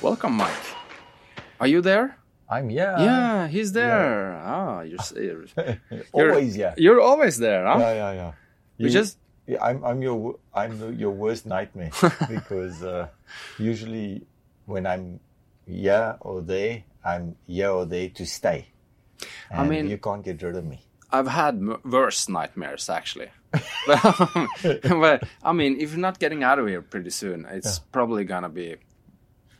Welcome, Mike. Are you there? I'm yeah. yeah, he's there. Ah, you're, you're Always yeah. You're always there, huh? Yeah, yeah, yeah. We just yeah, I'm I'm your I'm your worst nightmare because uh, usually when I'm here or there, I'm here or there to stay. And mean- you can't get rid of me. I've had m- worse nightmares actually. but I mean, if you're not getting out of here pretty soon, it's probably gonna be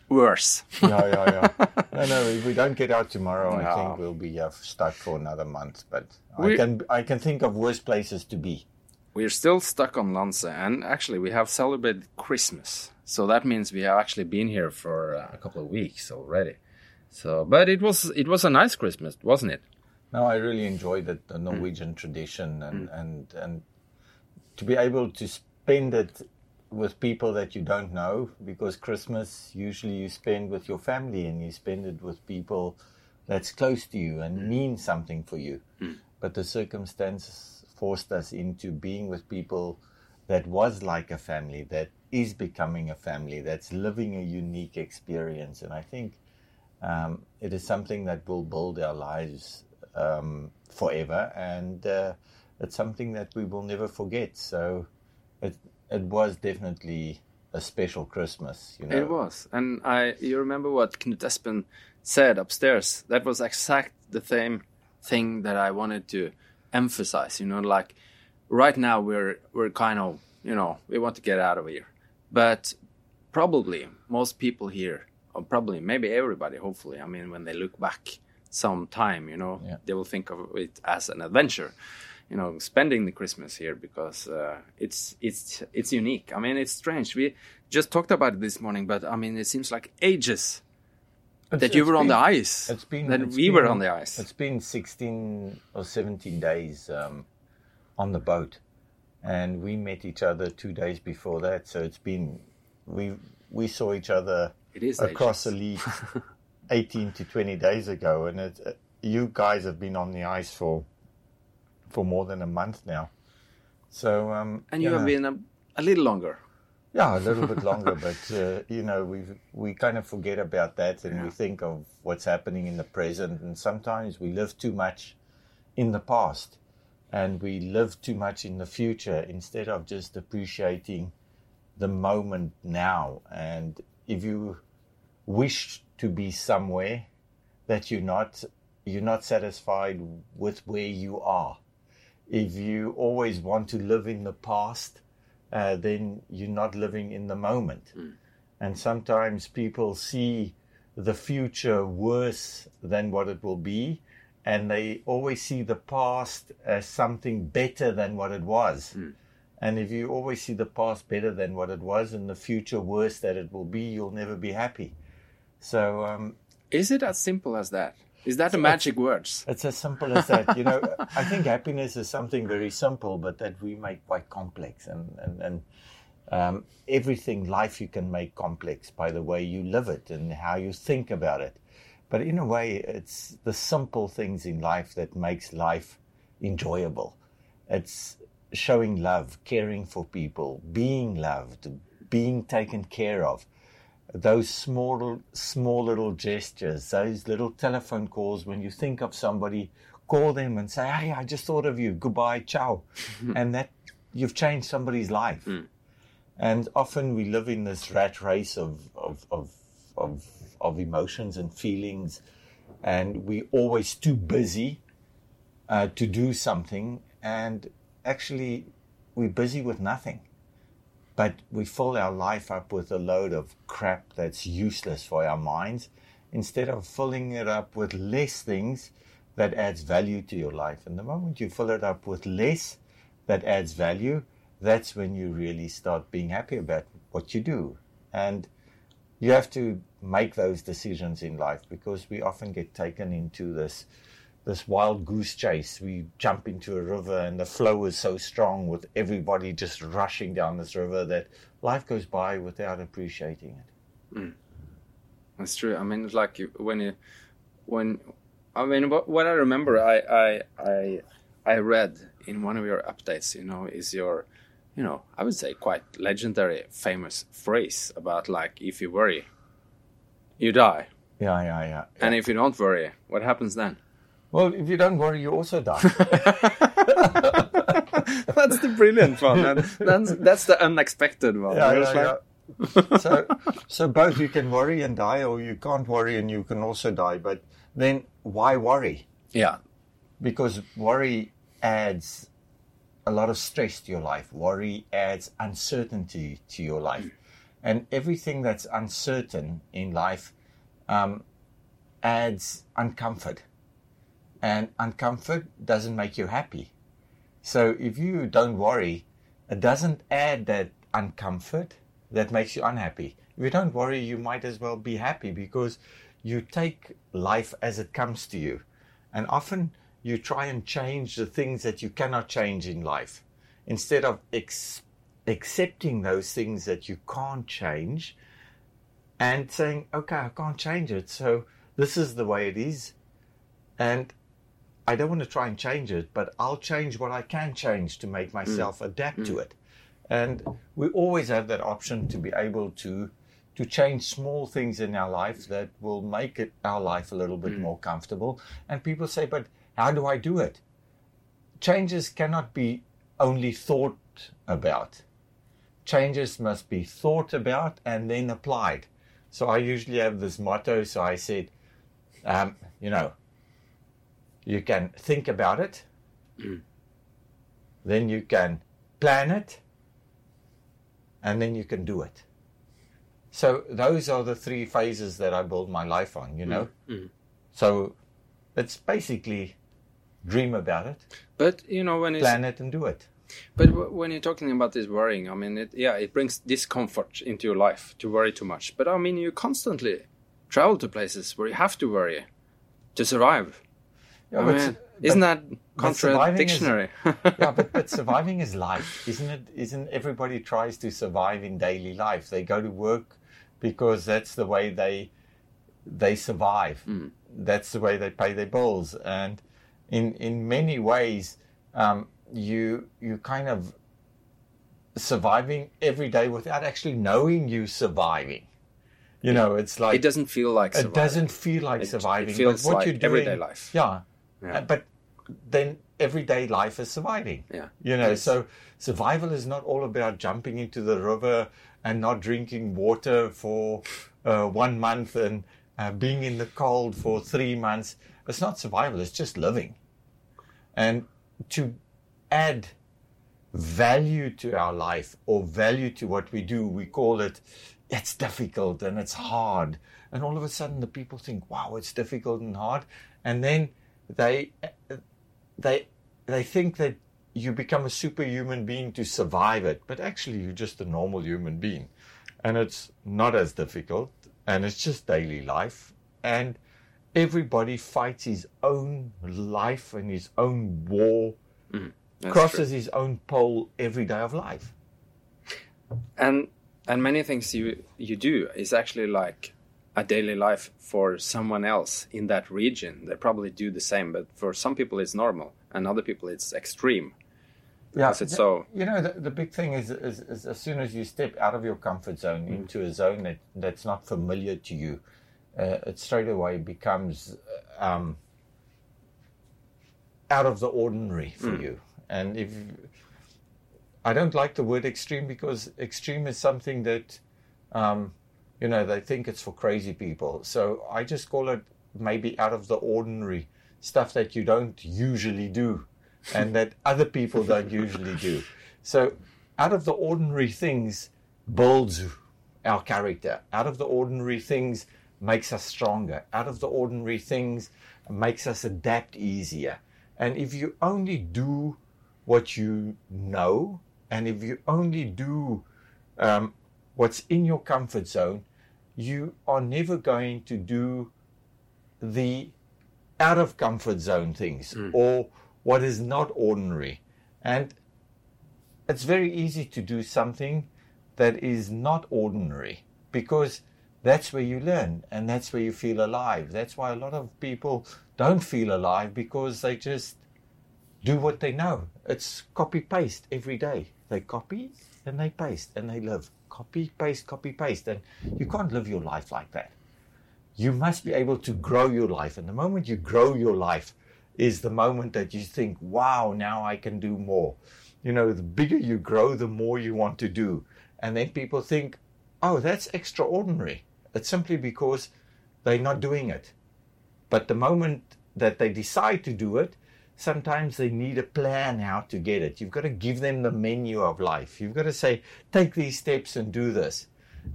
worse. Yeah, yeah, yeah. no, no. If we don't get out tomorrow, I think we'll be uh, stuck for another month. But We- I can I can think of worse places to be. We're still stuck on Lance, and actually, we have celebrated Christmas. So that means we have actually been here for uh, a couple of weeks already. So, but it was it was a nice Christmas, wasn't it? No, I really enjoyed it, the Norwegian mm. tradition and, mm. and and to be able to spend it with people that you don't know because Christmas usually you spend with your family and you spend it with people that's close to you and mm. mean something for you. But the circumstances forced us into being with people that was like a family, that is becoming a family, that's living a unique experience. And I think um, it is something that will build our lives um, forever, and uh, it's something that we will never forget. So it it was definitely a special Christmas, you know. It was, and I. You remember what Knut Espen said upstairs? That was exact the same thing that I wanted to emphasize. You know, like right now we're we're kind of you know we want to get out of here, but probably most people here, or probably maybe everybody, hopefully. I mean, when they look back some time, you know, Yeah. they will think of it as an adventure. You know, spending the Christmas here because uh, it's it's it's unique. I mean, it's strange. We just talked about it this morning, but I mean, it seems like ages that you were on the ice. It's been that we were on the ice. It's been sixteen or seventeen days um, on the boat, and we met each other two days before that. So it's been we we saw each other It is across ages. the league 18 to 20 days ago and it, uh, you guys have been on the ice for for more than a month now so um and you have been a, a little longer. Yeah a little bit longer but uh, you know we we kind of forget about that and we think of what's happening in the present and sometimes we live too much in the past and we live too much in the future instead of just appreciating the moment now. And if you wish to be somewhere that you're not you're not satisfied with where you are if you always want to live in the past uh, then you're not living in the moment. And sometimes people see the future worse than what it will be and they always see the past as something better than what it was. And if you always see the past better than what it was and the future worse that it will be you'll never be happy. So um, Is it as simple as that? Is that a magic words? it's as simple as that. You know, I think happiness is something very simple, but that we make quite complex. And, and, and um, everything, life, you can make complex by the way you live it and how you think about it. But in a way, it's the simple things in life that makes life enjoyable. It's showing love, caring for people, being loved, being taken care of those small small little gestures those little telephone calls when you think of somebody call them and say hey i just thought of you. Goodbye ciao. And that you've changed somebody's life. And often we live in this rat race of of of of, of emotions and feelings and we're always too busy uh, to do something and actually we're busy with nothing but we fill our life up with a load of crap that's useless for our minds instead of filling it up with less things that adds value to your life. And the moment you fill it up with less that adds value, that's when you really start being happy about what you do. And you have to make those decisions in life because we often get taken into this this wild goose chase. We jump into a river, and the flow is so strong with everybody just rushing down this river that life goes by without appreciating it. Hmm. That's true. I mean, it's like when you, when, I mean, what, what I remember, I, I, I, I read in one of your updates, you know, is your, you know, I would say quite legendary, famous phrase about like, if you worry, you die, Yeah, yeah, yeah. and if you don't worry, what happens then? Well, if you don't worry, you also die. that's the brilliant one. and That's that's the unexpected one. Yeah, yeah, like- yeah. so, so both you can worry and die, or you can't worry and you can also die. But then, why worry? yeah, Because worry adds a lot of stress to your life. Worry adds uncertainty to your life, and everything that's uncertain in life um, adds uncomfort, and uncomfort doesn't make you happy. So if you don't worry, it doesn't add that uncomfort that makes you unhappy. If you don't worry, you might as well be happy because you take life as it comes to you. And often you try and change the things that you cannot change in life instead of ex- accepting those things that you can't change and saying, okay, I can't change it. So this is the way it is. And I don't want to try and change it, but I'll change what I can change to make mm. myself adapt to mm. it. And we always have that option to be able to to change small things in our life that will make it our life a little bit mm. more comfortable. And people say, but how do I do it? Changes cannot be only thought about. Changes must be thought about and then applied. So I usually have this motto. So I said, um, you know, you can think about it, mm. then you can plan it, and then you can do it. So those are the three phases that I build my life on, you mm. know. Mm. So it's basically dream about it, but you know when plan it, and do it. But w- when you're talking about this worrying, I mean, it, yeah, it brings discomfort into your life to worry too much. But I mean, you constantly travel to places where you have to worry to survive. Yeah, I but- mean, isn't that but surviving is- contradictory? yeah, but, but surviving is life, isn't it? Isn't everybody tries to survive in daily life? They go to work because that's the way they they survive. That's the way they pay their bills, and in in many ways, um, you you kind of surviving every day without actually knowing you surviving. You know, it's like it doesn't feel like surviving. it doesn't feel like It- it surviving. feels but what like you're doing, everyday life. Yeah. Yeah. But then everyday life is surviving. Yeah. You know, Yes. so survival is not all about jumping into the river and not drinking water for uh, one month and uh, being in the cold for three months. It's not survival, it's just living. And to add value to our life or value to what we do, we call it it's difficult and it's hard. And all of a sudden the people think, wow, it's difficult and hard. And then they they they think that you become a superhuman being to survive it, but actually you're just a normal human being. And it's not as difficult and it's just daily life. And everybody fights his own life and his own war, mm, That's crosses his own pole every day of life. and and many things you you do is actually like a daily life for someone else in that region they probably do the same but for some people it's normal and other people it's extreme. Yeah, Because it's so- You know, the, the big thing is, is, is as soon as you step out of your comfort zone into a zone that, that's not familiar to you, uh, it straight away becomes um, out of the ordinary for you. And if I don't like the word extreme because extreme is something that, um, you know, they think it's for crazy people. So I just call it maybe out of the ordinary stuff that you don't usually do and that other people don't usually do. So out of the ordinary things builds our character. Out of the ordinary things makes us stronger. Out of the ordinary things makes us adapt easier. And if you only do what you know, and if you only do um, what's in your comfort zone, you are never going to do the out of comfort zone things hmm. or what is not ordinary. And it's very easy to do something that is not ordinary because that's where you learn and that's where you feel alive. That's why a lot of people don't feel alive because they just do what they know. It's copy paste every day. They copy and they paste and they live. Copy, paste, copy, paste. And you can't live your life like that. You must be able to grow your life. And the moment you grow your life is the moment that you think, wow, now I can do more. You know, the bigger you grow, the more you want to do. And then people think, oh, that's extraordinary. It's simply because they're not doing it. But the moment that they decide to do it, sometimes they need a plan how to get it. You've got to give them the menu of life. You've got to say, take these steps and do this.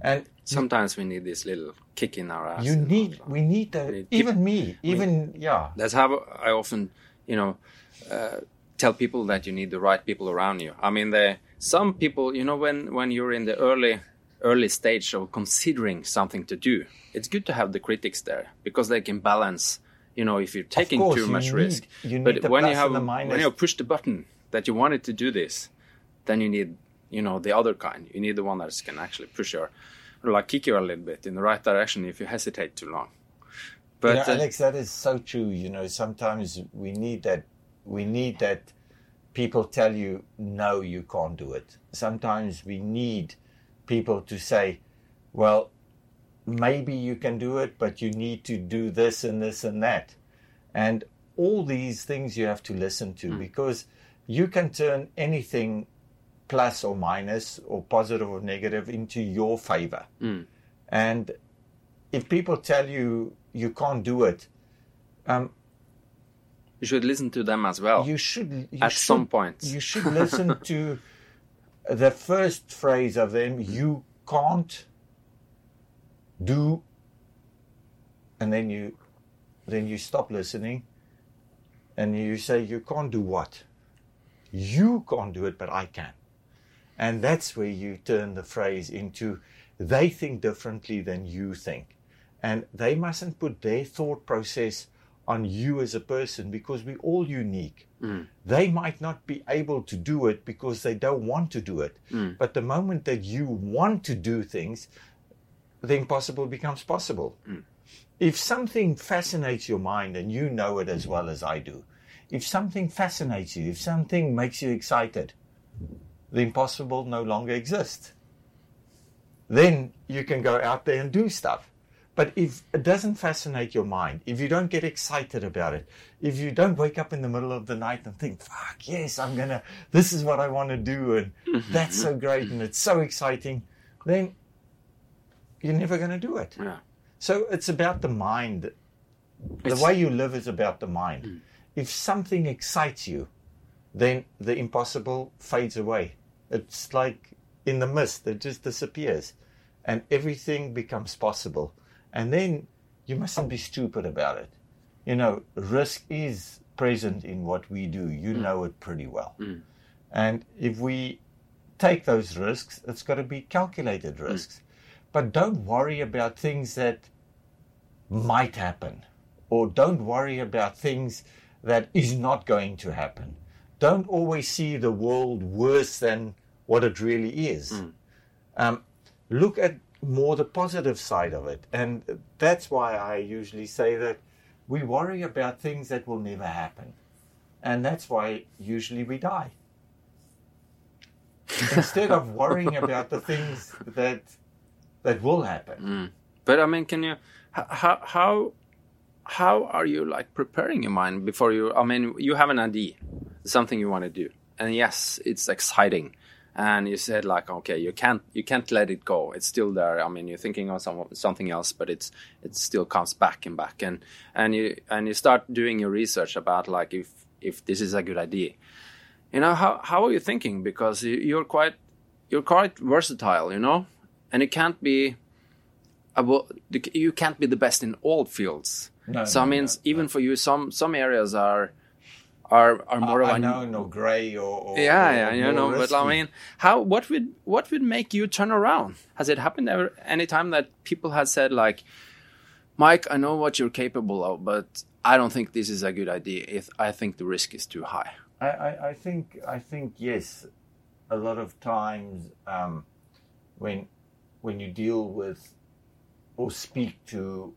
And Sometimes we need this little kick in our ass. you need, we need that. need- Even me, even, yeah. That's how I often, you know, uh, tell people that you need the right people around you. I mean, the some people, you know, when when you're in the early early stage of considering something to do, it's good to have the critics there because they can balance. You know, if you're taking course, too much need- risk, you need but the when you have when you push the button that you wanted to do this, then you need you know the other kind. You need the one that can actually push your, or like kick you a little bit in the right direction if you hesitate too long. But you know, uh, Alex, that is so true. You know, sometimes we need that. We need that. People tell you, no, you can't do it. Sometimes we need people to say, well, maybe you can do it, but you need to do this and this and that. And all these things you have to listen to because you can turn anything plus or minus or positive or negative into your favor. And if people tell you you can't do it, um, you should listen to them as well. you should you At should- some point. you should listen to the first phrase of them. You can't do, and then you then you stop listening, and you say you can't do what? You can't do it, but I can. And that's where you turn the phrase into they think differently than you think. And they mustn't put their thought process on you as a person because we're all unique. Mm. They might not be able to do it because they don't want to do it. Mm. But the moment that you want to do things, the impossible becomes possible. Hmm. If something fascinates your mind, and you know it as well as I do, if something fascinates you, if something makes you excited, the impossible no longer exists. Then you can go out there and do stuff. But if it doesn't fascinate your mind, if you don't get excited about it, if you don't wake up in the middle of the night and think, fuck, yes, I'm going to, this is what I want to do, and that's so great and it's so exciting, then you're never going to do it. yeah. So it's about the mind. The It's- way you live is about the mind. If something excites you, then the impossible fades away. It's like in the mist, it just disappears. And everything becomes possible. And then you mustn't be stupid about it. You know, risk is present in what we do. You mm. know it pretty well. Mm. And if we take those risks, it's got to be calculated risks. Mm. But don't worry about things that might happen, or don't worry about things that is not going to happen. Don't always see the world worse than what it really is. Um, look at more the positive side of it. And that's why I usually say that we worry about things that will never happen. And that's why usually we die. Instead of worrying about the things that that will happen. Mm. But I mean, can you how how how are you like preparing your mind before you? I mean, you have an idea, something you want to do, and yes, it's exciting, and you said like, okay, you can't you can't let it go. It's still there. I mean, you're thinking of some, something else, but it's it still comes back and back, and and you and you start doing your research about like if if this is a good idea. You know how how are you thinking? Because you're quite you're quite versatile, you know, and it can't be you can't be the best in all fields. No, so I mean, no, even for you, some some areas are are are more of a unknown or grey or, or yeah, or yeah, you know. But I mean, how what would what would make you turn around? Has it happened ever any time that people have said like, Mike, I know what you're capable of, but I don't think this is a good idea. If I think the risk is too high. I, I, I think I think yes, a lot of times um, when when you deal with or speak to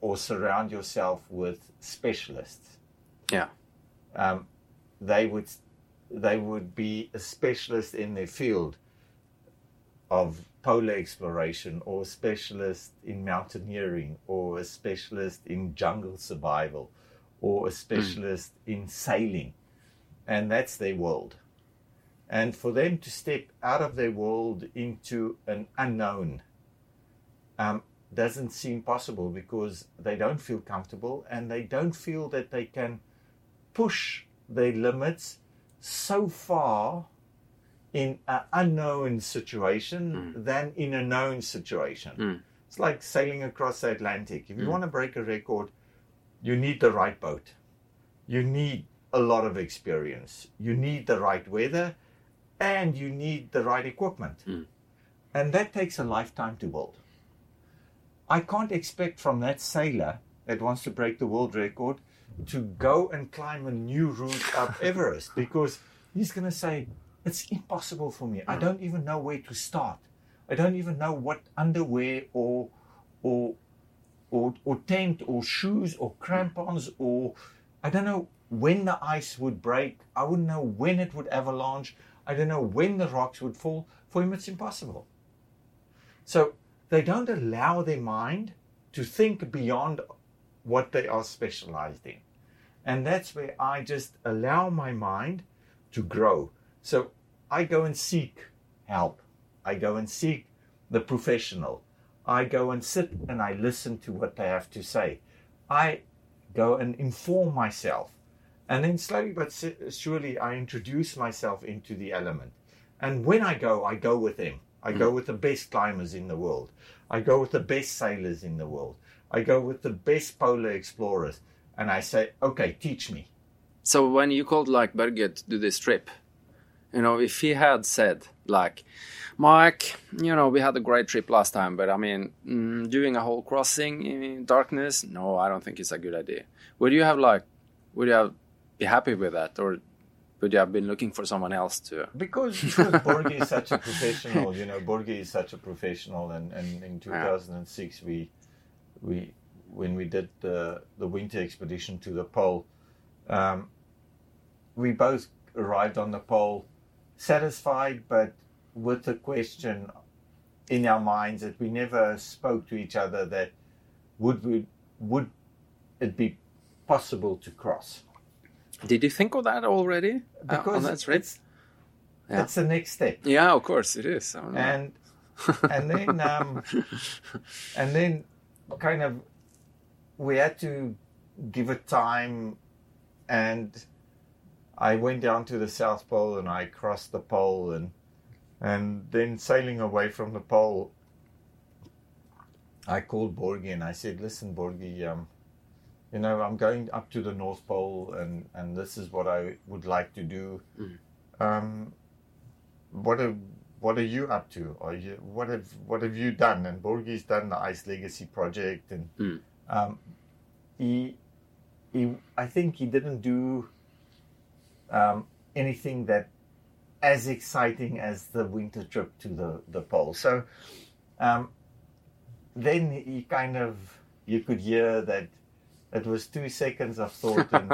or surround yourself with specialists, Yeah. um, they would they would be a specialist in their field of polar exploration or a specialist in mountaineering or a specialist in jungle survival or a specialist in sailing and that's their world and for them to step out of their world into an unknown um, doesn't seem possible because they don't feel comfortable and they don't feel that they can push their limits so far in an unknown situation hmm. than in a known situation. Hmm. It's like sailing across the Atlantic. If you hmm. want to break a record, you need the right boat. You need a lot of experience. You need the right weather and you need the right equipment. Hmm. And that takes a lifetime to build. I can't expect from that sailor that wants to break the world record to go and climb a new route up Everest because he's going to say, It's impossible for me. I hmm. don't even know where to start. I don't even know what underwear or, or, or, or tent or shoes or crampons or I don't know when the ice would break. I wouldn't know when it would avalanche. I don't know when the rocks would fall. For him, it's impossible. So they don't allow their mind to think beyond what they are specialized in. And that's where I just allow my mind to grow. So I go and seek help. I go and seek the professional. I go and sit and I listen to what they have to say. I go and inform myself. And then slowly but surely I introduce myself into the element. And when I go, I go with them. I go with the best climbers in the world. I go with the best sailors in the world. I go with the best polar explorers. And I say, okay, teach me. So when you called like Børge to do this trip, you know, if he had said like, Mike, you know, we had a great trip last time, but I mean, mm, doing a whole crossing in darkness, no, I don't think it's a good idea. Would you have like, would you have be happy with that, or would you have been looking for someone else to? Because, because Børge is such a professional, you know, Børge is such a professional, and, and in 2006 we we when we did the the winter expedition to the pole, um, we both arrived on the pole satisfied, but with the question in our minds that we never spoke to each other that would we would it be possible to cross Did you think of that already uh, because that trip? it's, Yeah. it's the next step Yeah, of course it is. I don't know. and and then um, and then kind of we had to give it time and I went down to the South Pole and I crossed the pole and and then sailing away from the pole I called Børge and I said, Listen, Børge, um, you know, I'm going up to the North Pole and, and this is what I would like to do. Um, what are what are you up to? Are you what have what have you done? And Børge's done the Ice Legacy project, and Mm. um, he he I think he didn't do um, anything that as exciting as the winter trip to the the pole. So um, then he kind of you could hear that it was two seconds of thought and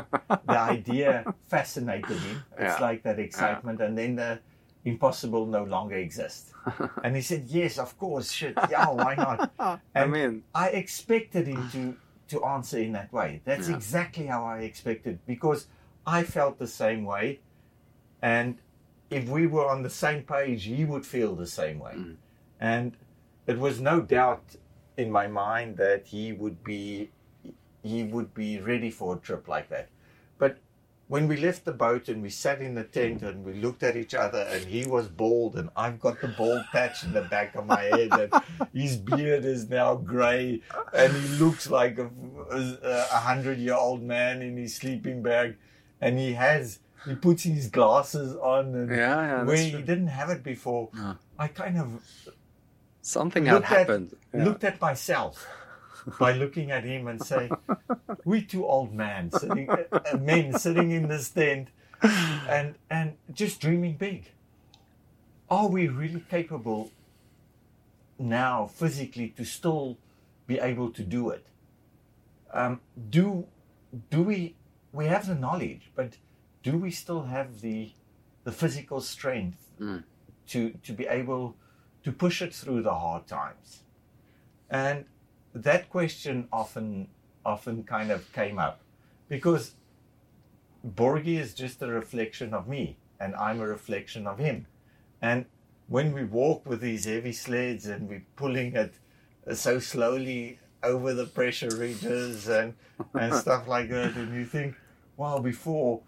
the idea fascinated him. It's Yeah. like that excitement, and then the impossible no longer exists. and he said, "Yes, of course, shit, yeah, why not?" I mean, I expected him to to answer in that way. That's Yeah. exactly how I expected because I felt the same way, and if we were on the same page, he would feel the same way. Mm. And it was no doubt in my mind that he would be he would be ready for a trip like that. But when we left the boat and we sat in the tent and we looked at each other and he was bald and I've got the bald patch in the back of my head and his beard is now grey and he looks like a, a hundred year old man in his sleeping bag and he has he puts his glasses on and Yeah, yeah, where he didn't have it before. No. I kind of something had at, happened. Yeah. looked at myself by looking at him and say, "We two old men sitting, uh, men sitting in this tent, and and just dreaming big. Are we really capable now, physically, to still be able to do it? Um, do do we we have the knowledge, but do we still have the the physical strength to to be able to push it through the hard times? And that question often often kind of came up because Børge is just a reflection of me and I'm a reflection of him. And when we walk with these heavy sleds and we're pulling it so slowly over the pressure ridges and, and stuff like that, and you think, well, before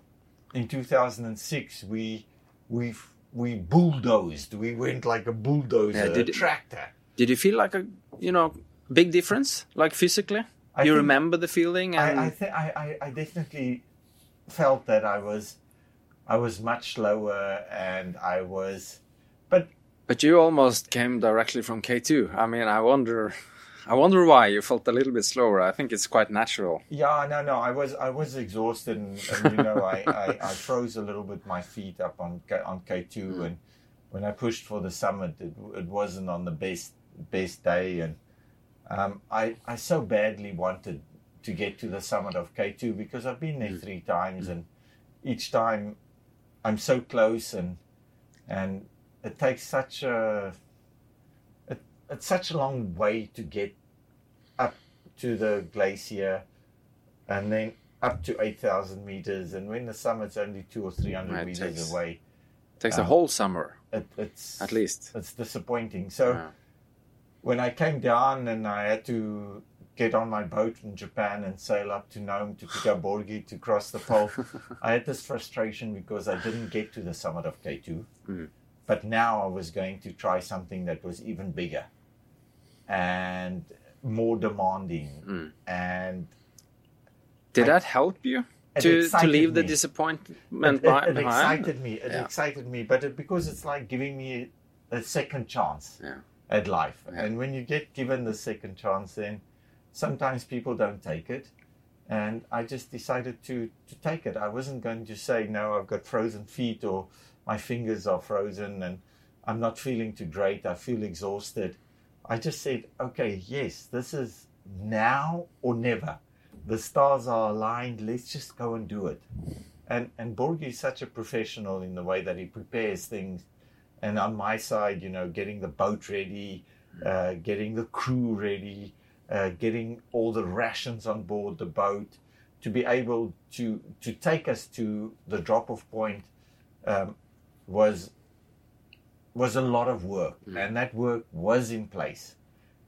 in 2006, we we we bulldozed. We went like a bulldozer, Yeah, did a tractor. Did you feel like a you know big difference, like physically? I you remember the feeling? And I I, th- I I I definitely felt that I was I was much slower and I was, but but you almost came directly from K two. I mean, I wonder, I wonder why you felt a little bit slower. I think it's quite natural. yeah, no, no, I was I was exhausted and, and you know I, I, I froze a little bit my feet up on K, on K two hmm. and when I pushed for the summit it, it wasn't on the best best day and um, I I so badly wanted to get to the summit of K two because I've been there three times and each time I'm so close and and it takes such a it, it's such a long way to get up to the glacier and then up to 8,000 meters and when the summit's only two or three hundred Right, meters takes- away It takes a Um, whole summer it, it's at least. it's disappointing so Yeah. When I came down and I had to get on my boat in Japan and sail up to Nome to pick up Børge to cross the pole, I had this frustration because I didn't get to the summit of K2. Mm. But now I was going to try something that was even bigger and more demanding. Mm. And Did I- that help you to to leave the disappointment it, it, it behind? excited me. It Yeah. excited me, but it, because it's like giving me a second chance Yeah. At life. Yeah. And when you get given the second chance, then sometimes people don't take it. And I just decided to to take it. I wasn't going to say no. I've got frozen feet or my fingers are frozen and I'm not feeling too great. I feel exhausted. I just said, okay, yes, this is now or never. The stars are aligned. Let's just go and do it. And and Børge is such a professional in the way that he prepares things. And on my side, you know, getting the boat ready, uh, getting the crew ready, uh, getting all the rations on board the boat, to be able to to take us to the drop off point um, was was a lot of work, and that work was in place.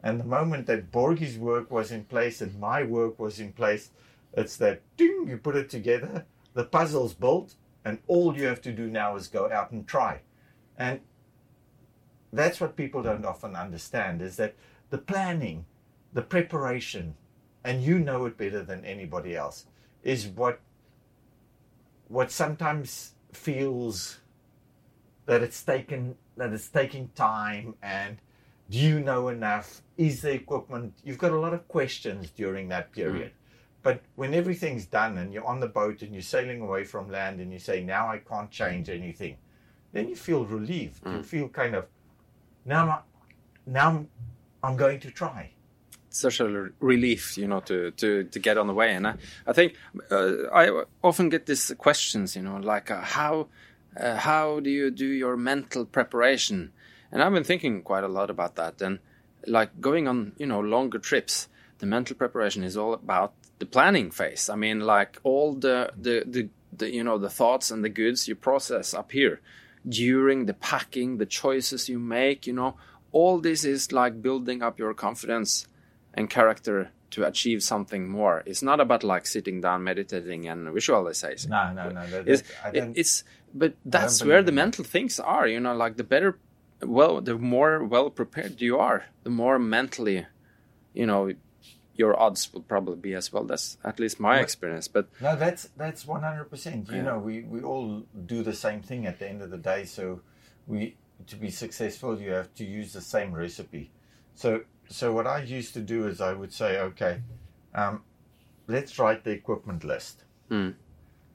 And the moment that Børge's work was in place and my work was in place, it's that ding, you put it together, the puzzle's built, and all you have to do now is go out and try. And that's what people don't often understand is that the planning, the preparation, and you know it better than anybody else, is what what sometimes feels that it's taken that it's taking time and do you know enough? Is the equipment you've got a lot of questions during that mm-hmm. period. But when everything's done and you're on the boat and you're sailing away from land and you say now i can't change mm-hmm. anything then you feel relieved you feel kind of now I'm, now I'm, going to try It's such a relief, you know, to to to get on the way. And I, I think uh, I often get these questions, you know, like uh, how uh, how do you do your mental preparation? And I've been thinking quite a lot about that. And like going on, you know, longer trips, the mental preparation is all about the planning phase. I mean, like all the the the, the you know the thoughts and the goods you process up here during the packing, the choices you make, you know, all this is like building up your confidence and character to achieve something more. It's not about like sitting down, meditating, and visualizing. no no no that, It's, it- it's but that's where the mental things are. You know, like the better, well, the more well prepared you are, the more mentally, you know, your odds will probably be as well. That's at least my experience. But No, that's that's one hundred percent. You Yeah. know, we we all do the same thing at the end of the day. So we to be successful, you have to use the same recipe. So so what I used to do is I would say, okay, um, let's write the equipment list. Mm.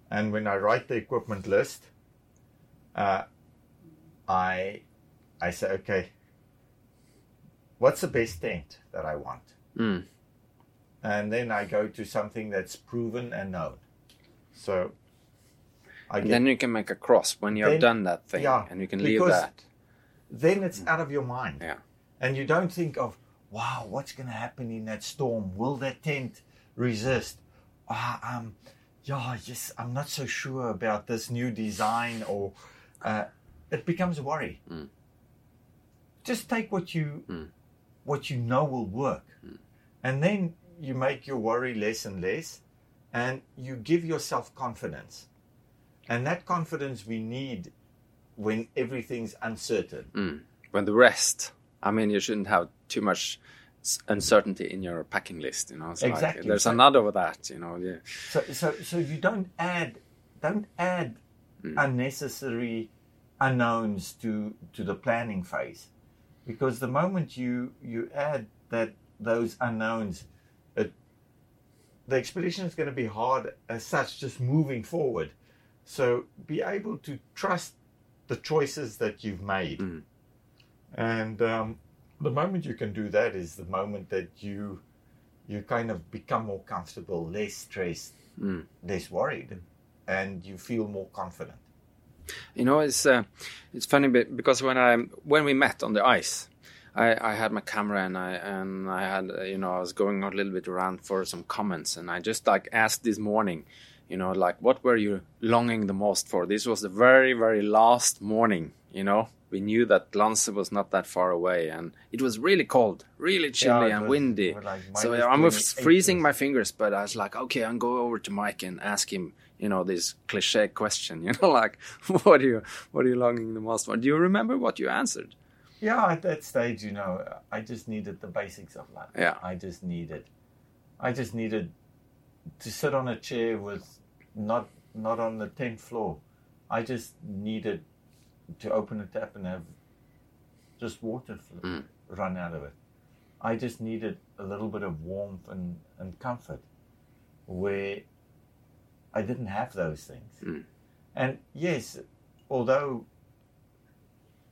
And when I write the equipment list, uh, I I say, okay, what's the best tent that I want? Mm. And then I go to something that's proven and known. So I And get, then you can make a cross when you have Then- done that thing, yeah, and you can leave that. then it's out of your mind. Yeah. And you don't think of, wow, what's going to happen in that storm? Will that tent resist? Ah, um, yeah, yes, I'm not so sure about this new design, or uh, it becomes a worry. Mm. Just take what you Mm. what you know will work, and then you make your worry less and less, and you give yourself confidence, and that confidence we need when everything's uncertain. Mm. When the rest, I mean, you shouldn't have too much uncertainty in your packing list. You know, it's like, there's So- another of that. You know, yeah. So, so, so you don't add, don't add unnecessary unknowns to to the planning phase, because the moment you you add that those unknowns, the expedition is going to be hard as such, just moving forward. So be able to trust the choices that you've made, Mm. and um, the moment you can do that is the moment that you you kind of become more comfortable, less stressed, Mm. less worried, and you feel more confident. You know, it's uh, it's funny because when I when we met on the ice, I, I had my camera and I and I had uh, you know I was going a little bit around for some comments and I just like asked this morning, you know, like what were you longing the most for? This was the very very last morning, you know. We knew that Lance was not that far away, and it was really cold, really chilly it and was- windy. like so I was freezing my fingers, but I was like, okay, I'll go over to Mike and ask him, you know, this cliche question, you know, like, what are you, what are you longing the most for? Do you remember what you answered? Yeah, at that stage, you know, I just needed the basics of life. Yeah. I just needed, I just needed to sit on a chair with not not on the tenth floor. I just needed to open a tap and have just water fl- Mm. run out of it. I just needed a little bit of warmth and, and comfort where I didn't have those things. Mm. And yes, although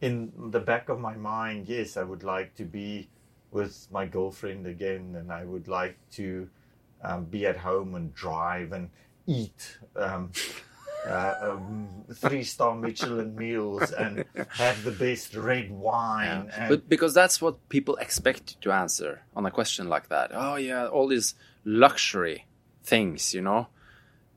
in the back of my mind, yes, I would like to be with my girlfriend again, and I would like to um, be at home and drive and eat um, uh, um, three-star Michelin meals and have the best red wine. And But because that's what people expect to answer on a question like that. Oh yeah, all these luxury things, you know.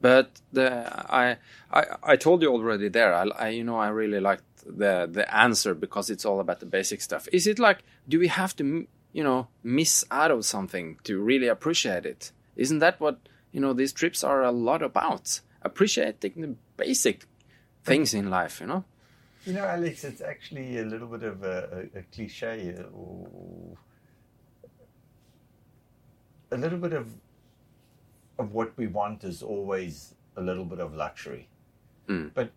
But the I I, I told you already there. I, I you know I really liked the the answer because it's all about the basic stuff. Is it like do we have to you know miss out of something to really appreciate it? Isn't that what you know these trips are a lot about? Appreciating the basic things in life, you know. You know, Alex, it's actually a little bit of a, a, a cliche, uh, or a little bit of of what we want is always a little bit of luxury. Mm. But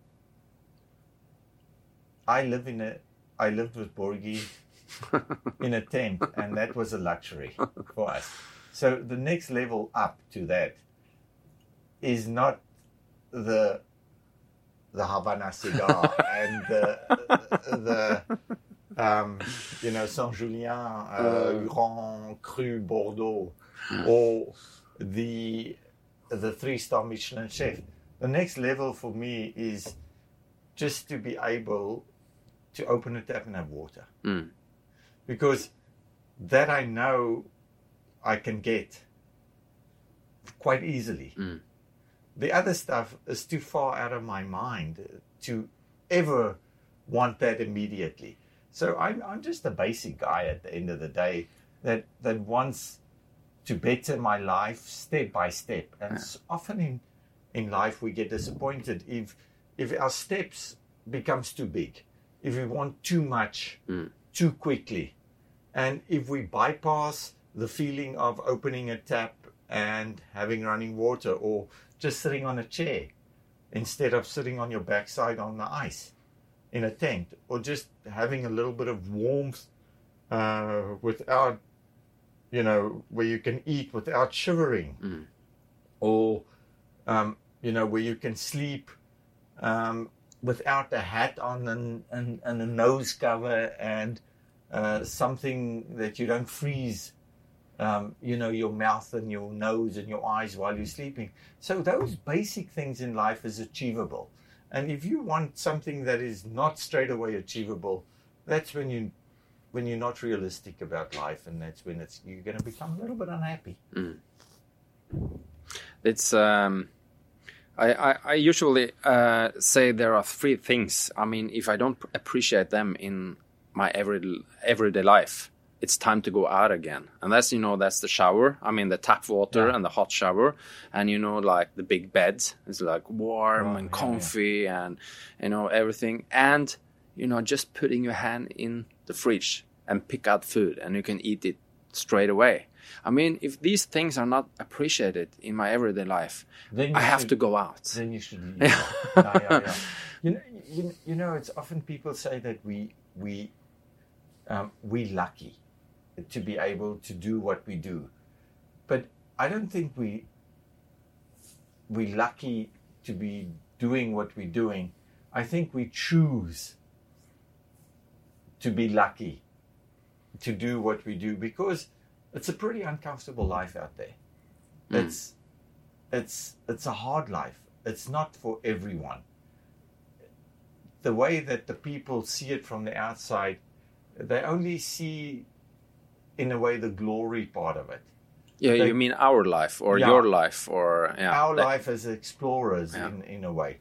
I live in a, I lived with Børge in a tent, and that was a luxury for us. So the next level up to that is not the the Havana cigar and the the um, you know Saint Julien, uh, Huron, Cru, Bordeaux, or the the three star Michelin chef. The next level for me is just to be able to open a tap and have water, Mm. because that I know I can get quite easily. Mm. The other stuff is too far out of my mind to ever want that immediately. So I'm, I'm just a basic guy at the end of the day that, that wants to better my life step by step. And s often in, in life we get disappointed if, if our steps becomes too big, if we want too much Mm. too quickly, and if we bypass the feeling of opening a tap and having running water or just sitting on a chair instead of sitting on your backside on the ice in a tent or just having a little bit of warmth uh, without you know, where you can eat without shivering, Mm. or um, you know, where you can sleep um, without a hat on and, and, and a nose cover and uh, something that you don't freeze. Um, you know, your mouth and your nose and your eyes while you're sleeping. So those basic things in life is achievable. And if you want something that is not straight away achievable, that's when you when you're not realistic about life, and that's when it's you're going to become a little bit unhappy. It's um, I, I, I usually uh, say there are three things. I mean, if I don't appreciate them in my every everyday life, it's time to go out again. And that's you know that's the shower. I mean the tap water Yeah. and the hot shower, and you know like the big bed. It's like warm Oh, and yeah, comfy, and you know everything. And you know just putting your hand in the fridge and pick out food, and you can eat it straight away. I mean, if these things are not appreciated in my everyday life, Then I have should- to go out. Then you should leave. yeah, yeah, yeah. You know, you, you know, it's often people say that we we um, we lucky to be able to do what we do, but I don't think we we lucky to be doing what we're doing. I think we choose to be lucky to do what we do because it's a pretty uncomfortable life out there. It's it's it's a hard life. It's not for everyone. The way that the people see it from the outside, they only see in a way the glory part of it. Yeah, Like- you mean our life or Yeah. your life or yeah. Our that- life as explorers Yeah. in, in a way.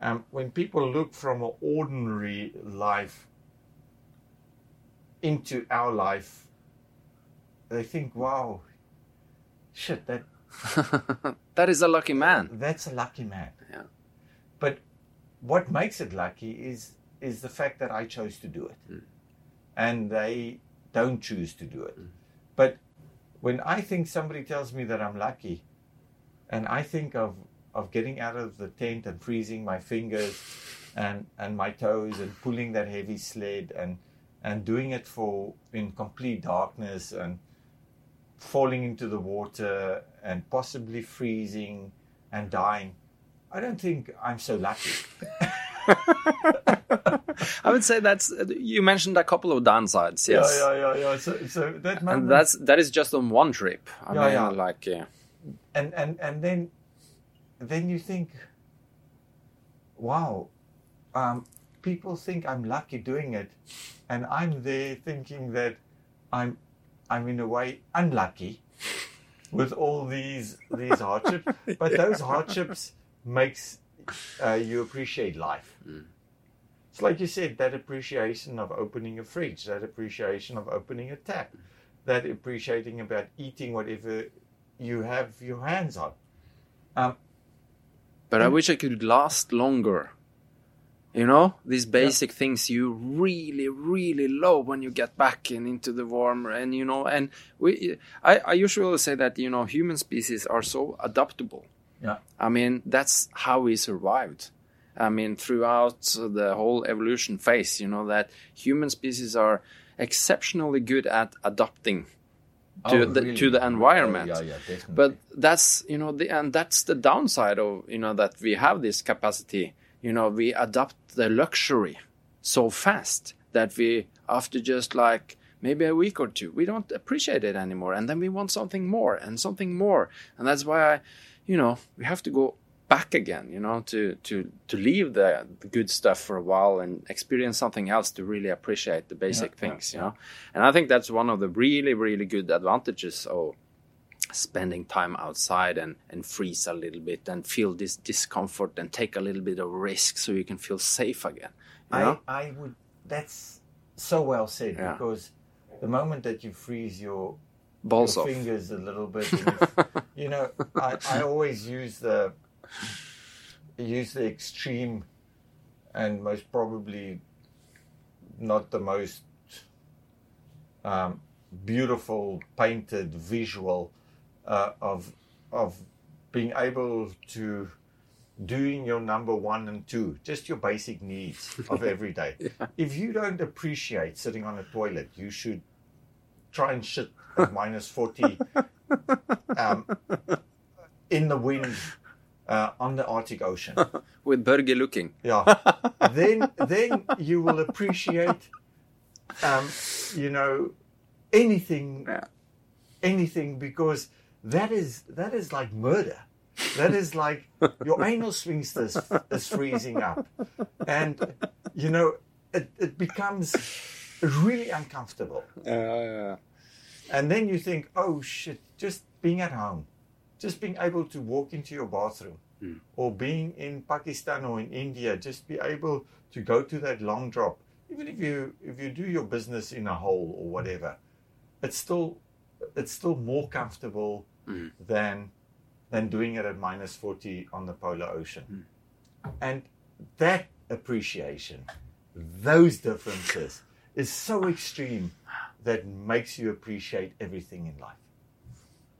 Um, when people look from an ordinary life into our life, they think, wow, shit, that that is a lucky man. That's a lucky man. Yeah. But what makes it lucky is is the fact that I chose to do it, hmm. and they don't choose to do it. Hmm. But when I think somebody tells me that I'm lucky, and I think of of getting out of the tent and freezing my fingers and and my toes and pulling that heavy sled and and doing it for in complete darkness and falling into the water and possibly freezing and dying. I don't think I'm so lucky. I would say that's you mentioned a couple of downsides. Yes. Yeah, yeah, yeah, yeah. So, so that moment, And that's that is just on one trip. I Yeah, mean, yeah. like yeah. and and and then then you think, wow, um, people think I'm lucky doing it, and I'm there thinking that I'm I'm in a way unlucky with all these these hardships. But those hardships makes uh, you appreciate life. It's like you said, that appreciation of opening a fridge, that appreciation of opening a tap, that appreciating about eating whatever you have your hands on. Um, But I wish I could last longer. You know, these basic things you really, really love when you get back and into the warm, and you know, and we, I, I usually say that you know, human species are so adaptable. yeah. I mean, that's how we survived. I mean, throughout the whole evolution phase, you know, that human species are exceptionally good at adapting oh, to Oh, the really? to the environment. Oh, yeah, yeah, definitely. But that's you know the and that's the downside of you know that we have this capacity. You know, we adopt the luxury so fast that we after just like maybe a week or two, we don't appreciate it anymore, and then we want something more and something more, and that's why I, you know, we have to go back again. You know, to to to leave the, the good stuff for a while and experience something else to really appreciate the basic yeah, things. You know, and I think that's one of the really really good advantages of spending time outside and, and freeze a little bit and feel this discomfort and take a little bit of risk so you can feel safe again. You know? I, I would. That's so well said Yeah. because the moment that you freeze your Balls your off. fingers a little bit, you know, I, I always use the use the extreme and most probably not the most um, beautiful painted visual uh, of of being able to doing your number one and two, just your basic needs of every day. If you don't appreciate sitting on a toilet, you should try and shit at minus 40 um, in the wind uh, on the Arctic Ocean. With Børge looking. Yeah. then then you will appreciate um, you know anything Yeah. anything because that is that is like murder. That is like your anal sphincter is, is freezing up. And you know it, it becomes really uncomfortable. Uh, And then you think, oh shit, just being at home, just being able to walk into your bathroom, or being in Pakistan or in India, just be able to go to that long drop. Even if you if you do your business in a hole or whatever, it's still it's still more comfortable than than doing it at minus forty on the polar ocean. And that appreciation, those differences, is so extreme that makes you appreciate everything in life.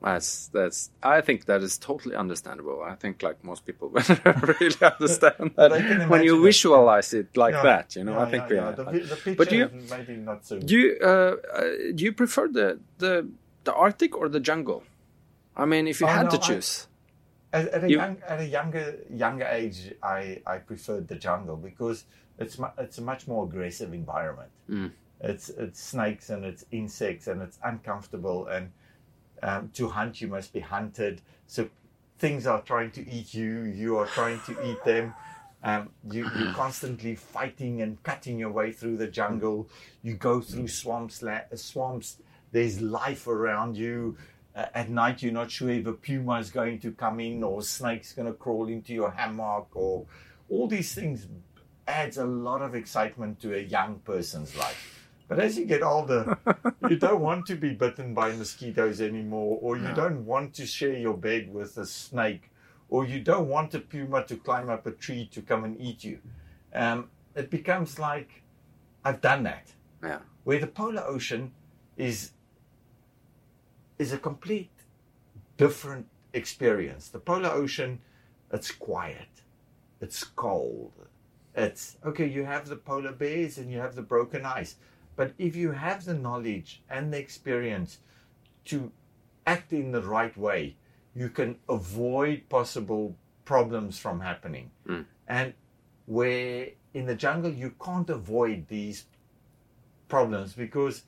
That's that's. I think that is totally understandable. I think like most people really understand that when you imagine it. visualize it like Yeah, that. You know, yeah, I think yeah, we are. The, the picture but you maybe not so. do you uh, uh, do you prefer the the the Arctic or the jungle? I mean, if you Oh, had no, to I- choose, At, at a You- young, at a younger younger age, I, I preferred the jungle because it's mu- it's a much more aggressive environment. Mm. It's it's snakes and it's insects and it's uncomfortable and um, to hunt you must be hunted. So things are trying to eat you. You are trying to eat them. Um, you, you're constantly fighting and cutting your way through the jungle. You go through swamps. La- swamps. There's life around you. Uh, at night, you're not sure if a puma is going to come in or a snake's going to crawl into your hammock or all these things adds a lot of excitement to a young person's life. But as you get older, you don't want to be bitten by mosquitoes anymore, or you don't want to share your bed with a snake, or you don't want a puma to climb up a tree to come and eat you. Um, it becomes like, I've done that. yeah, Where the polar ocean is is a complete different experience. The polar ocean, it's quiet, it's cold, it's okay. You have the polar bears and you have the broken ice, but if you have the knowledge and the experience to act in the right way, you can avoid possible problems from happening. Hmm. And where in the jungle you can't avoid these problems because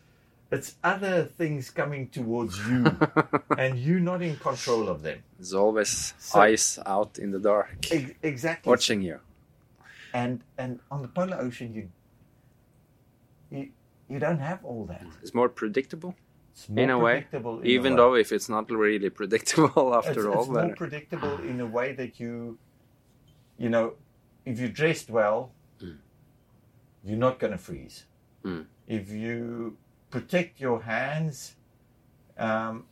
it's other things coming towards you and you're not in control of them. there's always So- ice out in the dark Ex- exactly. watching you. And and on the polar ocean you you you don't have all that. It's more predictable It's more in a way, in even a way. though if it's not really predictable after it's, all. it's more predictable in a way that you you know if you're dressed well you're not going to freeze Mm. if you protect your hands um,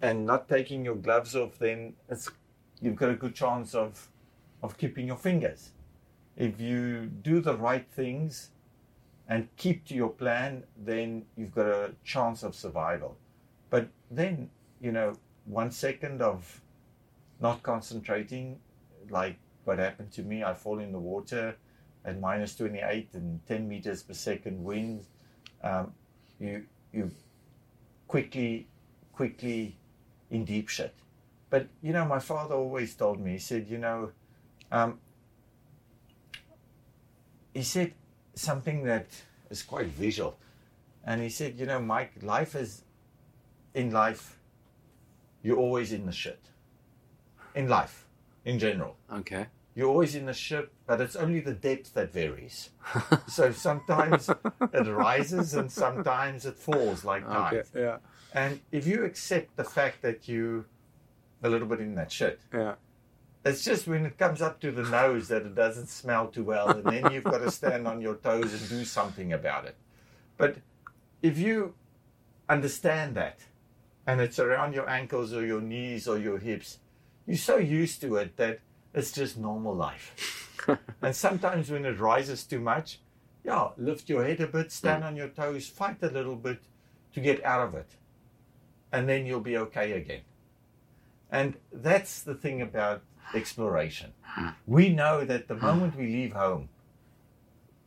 and not taking your gloves off then it's you've got a good chance of of keeping your fingers. If you do the right things and keep to your plan then you've got a chance of survival. But then you know one second of not concentrating like what happened to me i fall in the water at minus 28 and 10 meters per second wind um, you you quickly quickly in deep shit. But you know my father always told me he said you know um, he said something that is quite visual. And he said you know mike life is in life you're always in the shit. In life in general. Okay. You're always in the ship, but it's only the depth that varies. so sometimes it rises and sometimes it falls like. Okay. Yeah. And if you accept the fact that you a little bit in that shit, Yeah. it's just when it comes up to the nose that it doesn't smell too well, and then you've got to stand on your toes and do something about it. But if you understand that, and it's around your ankles or your knees or your hips, you're so used to it that it's just normal life. and sometimes when it rises too much, yeah, lift your head a bit, stand mm. on your toes, fight a little bit to get out of it. And then you'll be okay again. And that's the thing about exploration. Mm. We know that the mm. moment we leave home,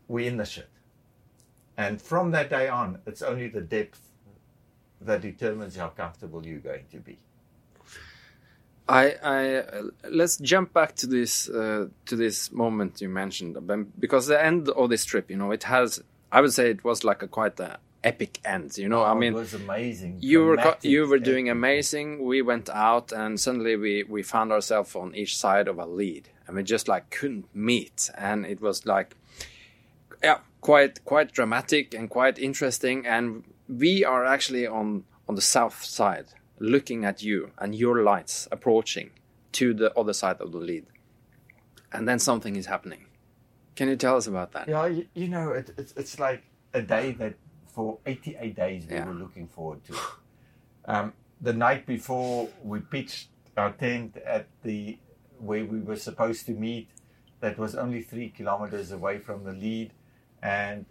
we're in the shit. And from that day on, it's only the depth that determines how comfortable you're going to be. I, I let's jump back to this uh, to this moment you mentioned because the end of this trip, you know, it has. I would say it was like a quite a epic end. You know, I Oh, mean, it was amazing. you were you were doing amazing. We went out and suddenly we we found ourselves on each side of a lead, and we just like couldn't meet, and it was like, yeah, quite quite dramatic and quite interesting. And we are actually on on the south side, looking at you and your lights approaching to the other side of the lead, and then something is happening. Can you tell us about that? Yeah, you, you know, it, it's it's like a day that for 88 days we Yeah. were looking forward to. Um, the night before we pitched our tent at the where we were supposed to meet, that was only three kilometers away from the lead, and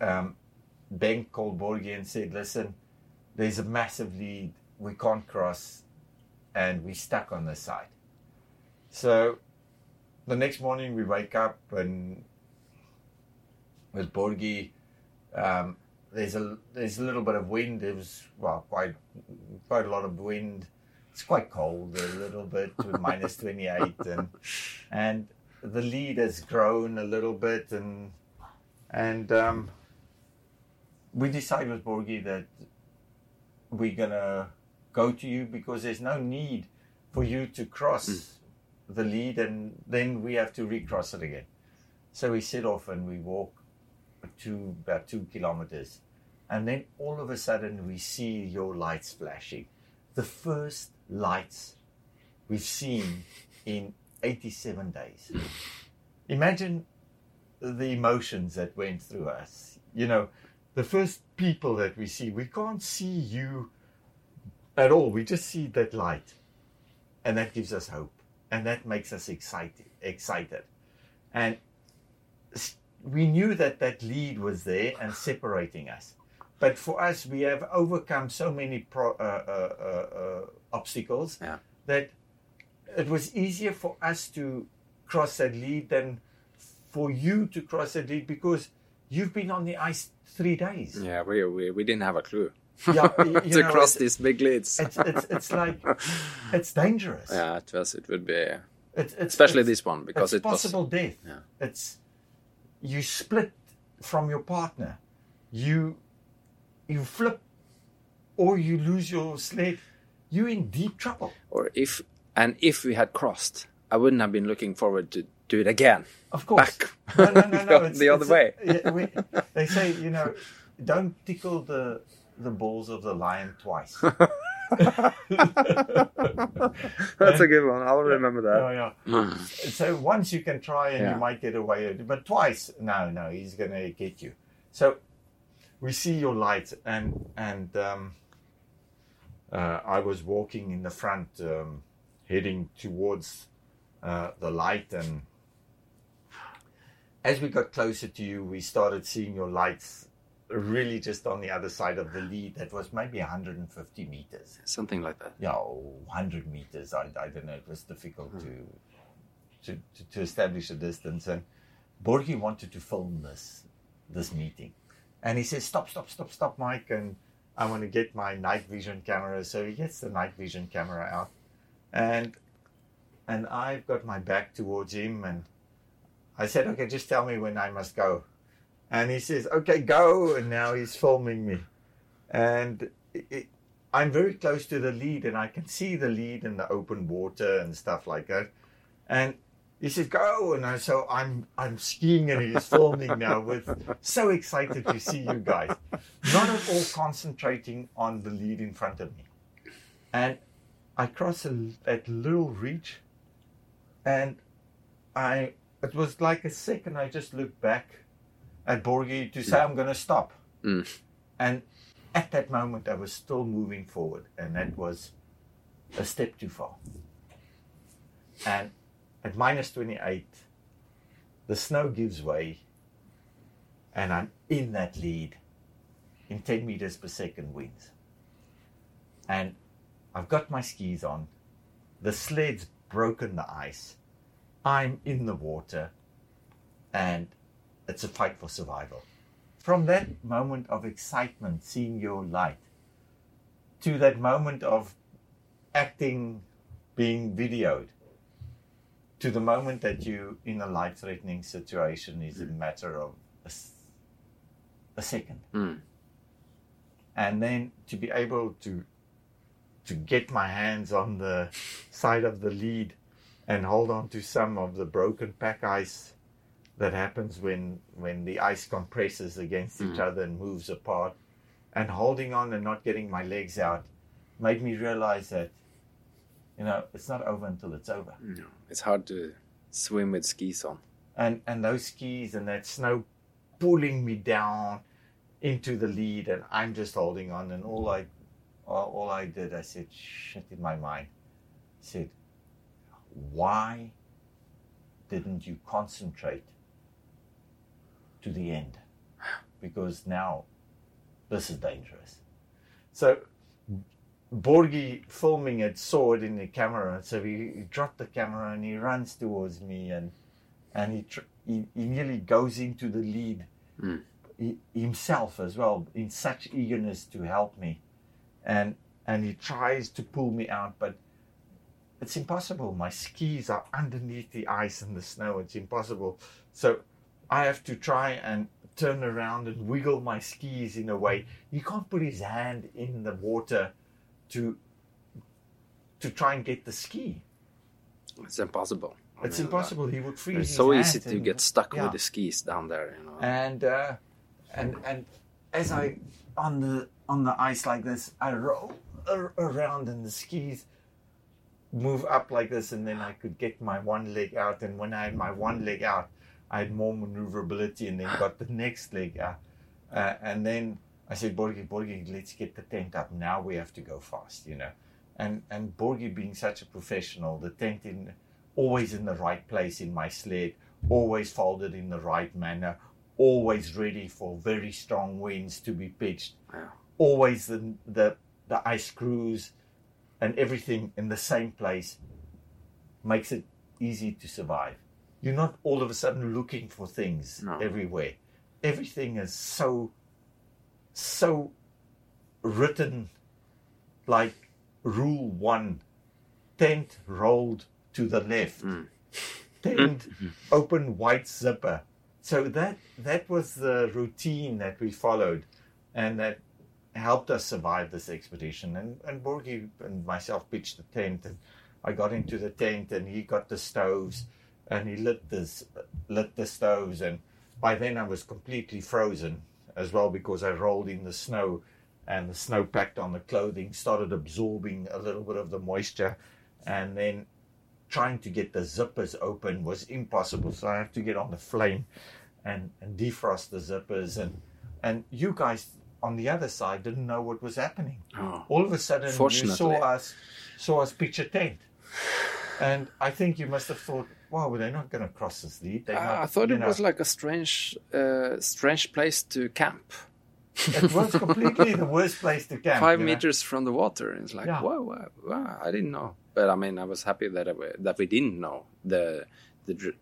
um, Ben called Børge and said, "Listen, there's a massive lead. We can't cross, and we're stuck on this side." So the next morning we wake up and with Børge, um, there's a there's a little bit of wind. It was well quite quite a lot of wind. It's quite cold a little bit with minus 28 and and the lead has grown a little bit and and um, we decided with Børge that we're gonna go to you because there's no need for you to cross hmm. the lead and then we have to recross it again. So we set off and we walk to about two kilometers. And then all of a sudden we see your lights flashing. The first lights we've seen in 87 days. Imagine the emotions that went through us. You know, the first people that we see, we can't see you at all. We just see that light. And that gives us hope. And that makes us excited excited. And we knew that that lead was there and separating us. But for us, we have overcome so many pro, uh, uh, uh, uh, obstacles Yeah. that it was easier for us to cross that lead than for you to cross that lead because you've been on the ice three days. Yeah, we we, we didn't have a clue Yeah, you- you to know, cross these big leads. It's, it's, it's like, it's dangerous. yeah, it was. It would be, It's, it's, especially it's- this one because it's it was. possible death. Yeah. It's you split from your partner, you you flip, or you lose your sled. You're in deep trouble. Or if and if we had crossed, I wouldn't have been looking forward to do it again. Of course. Back. No, no, no, no. The- it's- the other way. yeah, we, they say, you know, don't tickle the the balls of the lion twice. That's a good one. I'll remember that. yeah. So once you can try and Yeah. you might get away, but twice, no, no, he's gonna get you. So we see your light, and and um, uh, I was walking in the front, um, heading towards uh, the light, and as we got closer to you, we started seeing your lights really just on the other side of the lead. That was maybe 150 meters Something like that. yeah, 100 meters. I, I don't know. It was difficult hmm. to, to to to establish a distance. And Børge wanted to film this this meeting, and he says, "Stop, stop, stop, stop, Mike!" And I want to get my night vision camera. So he gets the night vision camera out, and and I've got my back towards him, and I said, "Okay, just tell me when I must go." And he says, "Okay, go." And now he's filming me, and it, it, I'm very close to the lead and I can see the lead in the open water and stuff like that. And he says, "Go!" And I, so I'm I'm skiing and he's filming now. With so excited to see you guys, not at all concentrating on the lead in front of me. And I cross a, that little reach, and I it was like a second. I just looked back at Børge to say, "I'm going to stop." Mm. And at that moment, I was still moving forward, and that was a step too far. And at minus 28, the snow gives way, and I'm in that lead in 10 meters per second winds. And I've got my skis on, the sled's broken the ice, I'm in the water, and it's a fight for survival from that moment of excitement, seeing your light, to that moment of acting being videoed to the moment that you in a life threatening situation is a matter of a second Mm. and then to be able to to get my hands on the side of the lead and hold on to some of the broken pack ice that happens when when the ice compresses against each hmm. other and moves apart. And holding on and not getting my legs out made me realize that you know it's not over until it's over. No, it's hard to swim with skis on. and and those skis and that snow pulling me down into the lead and I'm just holding on and all I all, all I did I said shit in my mind I said why didn't you concentrate to the end. Because now this is dangerous. So Børge filming it saw it in the camera so he, he dropped the camera and he runs towards me and and he, tr- he he nearly goes into the lead Mm. he, himself as well in such eagerness to help me. And and he tries to pull me out but it's impossible. My skis are underneath the ice and the snow. It's impossible. So i have to try and turn around and wiggle my skis in a way he can't put his hand in the water to to try and get the ski It's impossible. I it's mean, impossible he would freeze It's so easy to and- get stuck yeah. with the skis down there, you know. and uh, and and as I on the on the ice like this, I roll around and the skis move up like this, and then I could get my one leg out. And when I had my one leg out, I had more maneuverability, and then got the next leg out. Uh, and then I said, Børge, Børge, let's get the tent up. Now we have to go fast, you know. And and Børge being such a professional, the tent in always in the right place in my sled, always folded in the right manner, always ready for very strong winds to be pitched, Yeah. always the the the ice screws and everything in the same place makes it easy to survive. You're not all of a sudden looking for things No. everywhere. Everything is so so written like rule one tent rolled to the left Mm. tent open white zipper so that that was the routine that we followed and that helped us survive this expedition and and Børge and myself pitched the tent and I got into the tent and he got the stoves and he lit this lit the stoves and by then I was completely frozen as well because I rolled in the snow and the snow packed on the clothing started absorbing a little bit of the moisture and then trying to get the zippers open was impossible. So I have to get on the flame and, and defrost the zippers and and you guys on the other side didn't know what was happening. Oh. all of a sudden you saw us saw us pitch a tent and I think you must have thought wow were they're not going to cross this lead They're Ah, not, I thought it know." was like a strange, uh, strange place to camp. it was completely the worst place to camp Five you know. meters from the water. And it's like, Yeah. wow, wow, wow, I didn't know. But I mean, I was happy that I, that we didn't know the the, dr-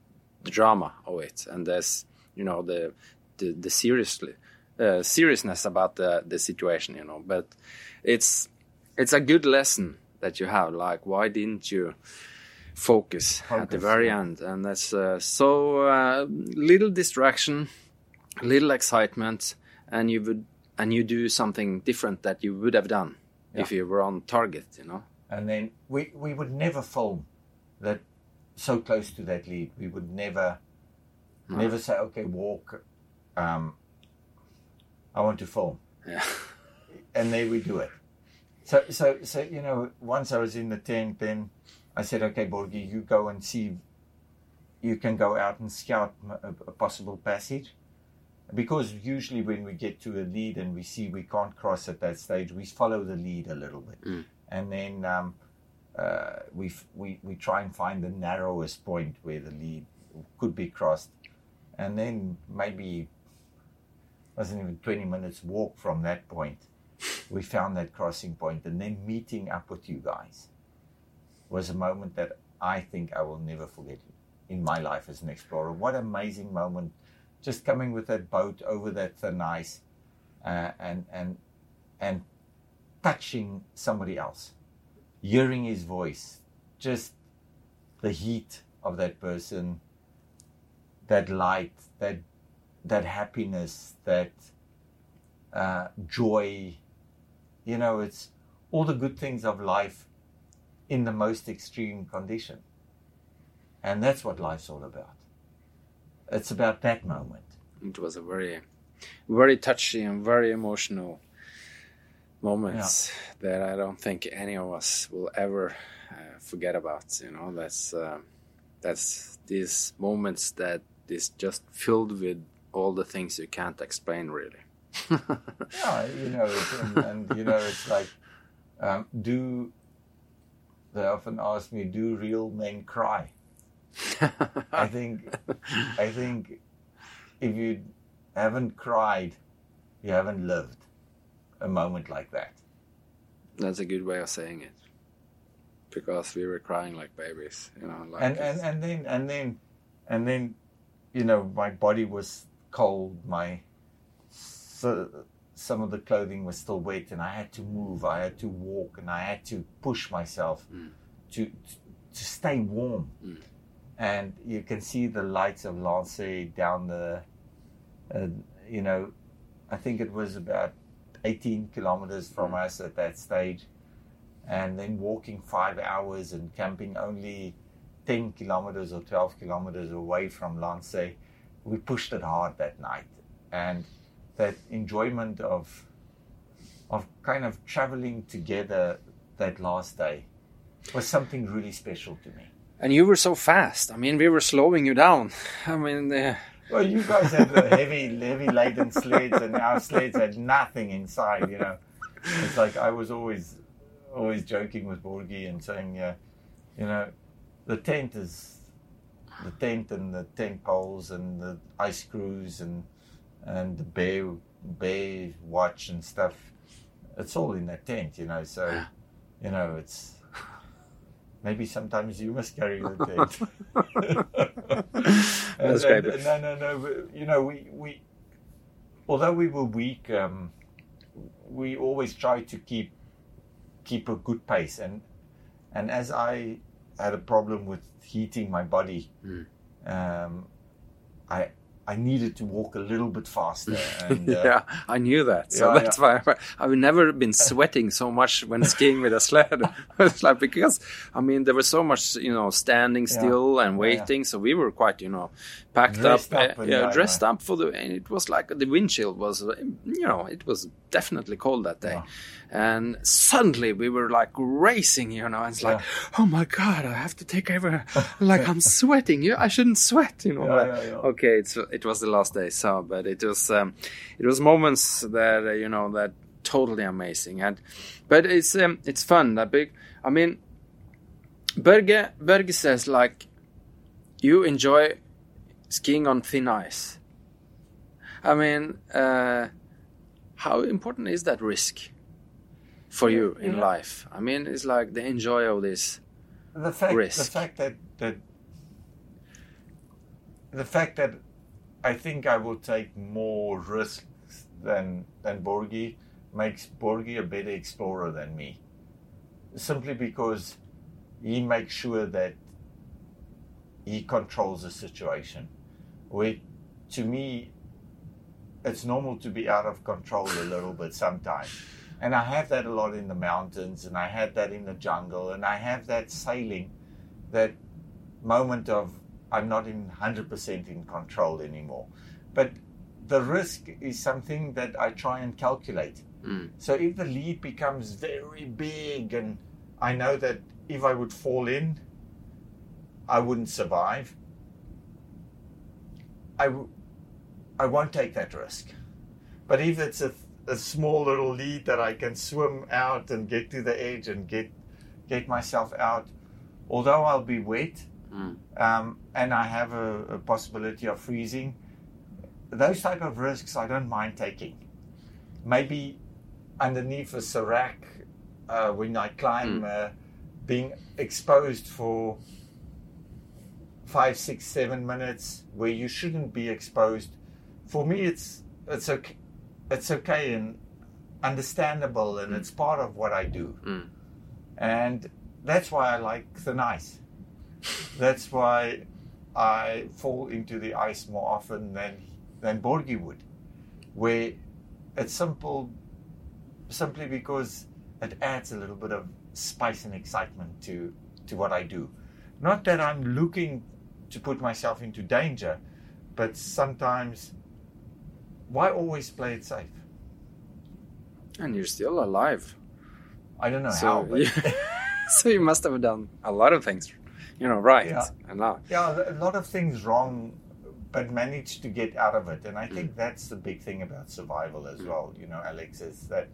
the drama of it, and there's you know the the, the seriously uh, seriousness about the the situation, you know. But it's it's a good lesson that you have. Like, why didn't you? Focus, at the very yeah. end, and that's uh, so uh, little distraction, little excitement, and you would and you do something different that you would have done if you were on target, you know. and then we we would never film that so close to that lead. We would never never say, okay, walk. Um, I want to film, Yeah. and there we do it. So so so you know, once I was in the tent, then I said, okay, Børge, you go and see. You can go out and scout a possible passage. Because usually when we get to a lead and we see we can't cross at that stage, we follow the lead a little bit, Mm. and then um, uh, we, we we try and find the narrowest point where the lead could be crossed, and then maybe wasn't even twenty minutes walk from that point, we found that crossing point, and then meeting up with you guys was a moment that I think I will never forget in my life as an explorer. What amazing moment! Just coming with that boat over that thin ice, uh, and and and touching somebody else, hearing his voice, just the heat of that person, that light, that that happiness, that uh, joy. You know, it's all the good things of life in the most extreme condition. And that's what life's all about. It's about that moment. It was a very, very touchy and very emotional moments that I don't think any of us will ever uh, forget about. You know, that's uh, that's these moments that is just filled with all the things you can't explain really. yeah, you know, and, and, you know, it's like, um, do they often ask me, do real men cry? I think, I think, if you haven't cried, you haven't lived a moment like that. That's a good way of saying it, because we were crying like babies, you know. Like and and and then and then and then, you know, my body was cold. My so some of the clothing was still wet, and I had to move. I had to walk, and I had to push myself Mm. to to stay warm. Mm. And you can see the lights of Lance down the, uh, you know, I think it was about 18 kilometers from us at that stage, and then walking five hours and camping only 10 kilometers or 12 kilometers away from Lance. We pushed it hard that night, and that enjoyment of of kind of traveling together that last day was something really special to me. and you were so fast. I mean, we were slowing you down. I mean, uh, Well, you guys had the heavy, heavy laden sleds, and our sleds had nothing inside. You know, it's like I was always, always joking with Børge and saying, yeah, you know, the tent is the tent and the tent poles and the ice screws and and the Bay Bay watch and stuff. It's all in that tent, you know. So, you know, it's maybe sometimes you must carry the tent. That's And- great. and- No, no, no. but, You know, we we although we were weak, um, we always tried to keep keep a good pace. And and as I had a problem with heating my body, Mm. um, I I needed to walk a little bit faster. And, uh, yeah, I knew that. So Yeah, that's why I, I've never been sweating so much when skiing with a sled. it's like because I mean there was so much you know standing Yeah. still and Yeah, yeah. waiting, so we were quite you know packed Dressed up, up uh, yeah, yeah, dressed up for the. And it was like the wind chill was you know it was definitely cold that day, and suddenly we were like racing, you know, and it's like oh my god, I have to take over, like I'm sweating. You, I shouldn't sweat, you know. Yeah, yeah, yeah. okay it's it was the last day so but it was um, it was moments that uh, you know that totally amazing and but it's um, it's fun that big i mean Børge Børge says like you enjoy skiing on thin ice i mean uh, how important is that risk for you in Yeah. life i mean it's like the enjoy of this the fact risk. the fact that that the fact that I think I will take more risks than than Børge makes Børge a better explorer than me. Simply because he makes sure that he controls the situation. Where to me it's normal to be out of control a little bit sometimes. And I have that a lot in the mountains, and I have that in the jungle, and I have that sailing, that moment of I'm not in 100% in control anymore. But the risk is something that I try and calculate. Mm. So if the lead becomes very big, and I know that if I would fall in, I wouldn't survive, I, w- I won't take that risk. But if it's a, a small little lead that I can swim out and get to the edge and get get myself out, although I'll be wet Mm. um, and I have a, a possibility of freezing, those type of risks I don't mind taking. Maybe underneath a serac uh, when I climb, uh, being exposed for five, six, seven minutes where you shouldn't be exposed. For me, it's it's okay. It's okay, and understandable and it's part of what I do. Mm. And that's why I like the ice. That's why I fall into the ice more often than than Børge would, where it's simple, simply because it adds a little bit of spice and excitement to to what I do. Not that I'm looking to put myself into danger, but sometimes why always play it safe? And you're still alive. I don't know So, how, but so you must have done a lot of things, you know, right. Yeah. And now, yeah, a lot of things wrong, but managed to get out of it. And I think that's the big thing about survival as well. You know, Alex, is that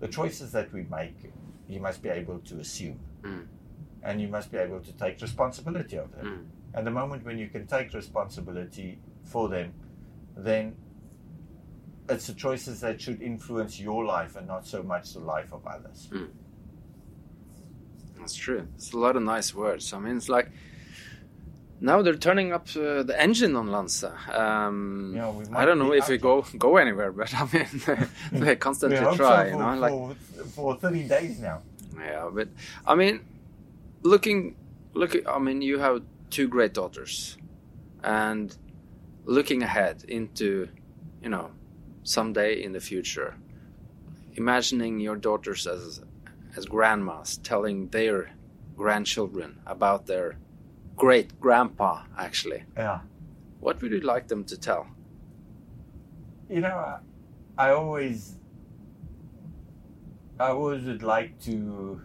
the choices that we make, you must be able to assume, Mm. and you must be able to take responsibility of them. Mm. And the moment when you can take responsibility for them, then it's the choices that should influence your life and not so much the life of others. That's true. It's a lot of nice words. I mean, it's like now they're turning up uh, the engine on Lance. Um, Yeah, I don't know if we go go anywhere, but I mean, they, constantly so try. for, you know, like for, for 30 days now. yeah. But I mean, looking, looking. I mean, you have two great daughters, and looking ahead into, you know, someday in the future, imagining your daughters as as grandmas telling their grandchildren about their great grandpa actually Yeah. what would you like them to tell You know, I, I always, I always would like to,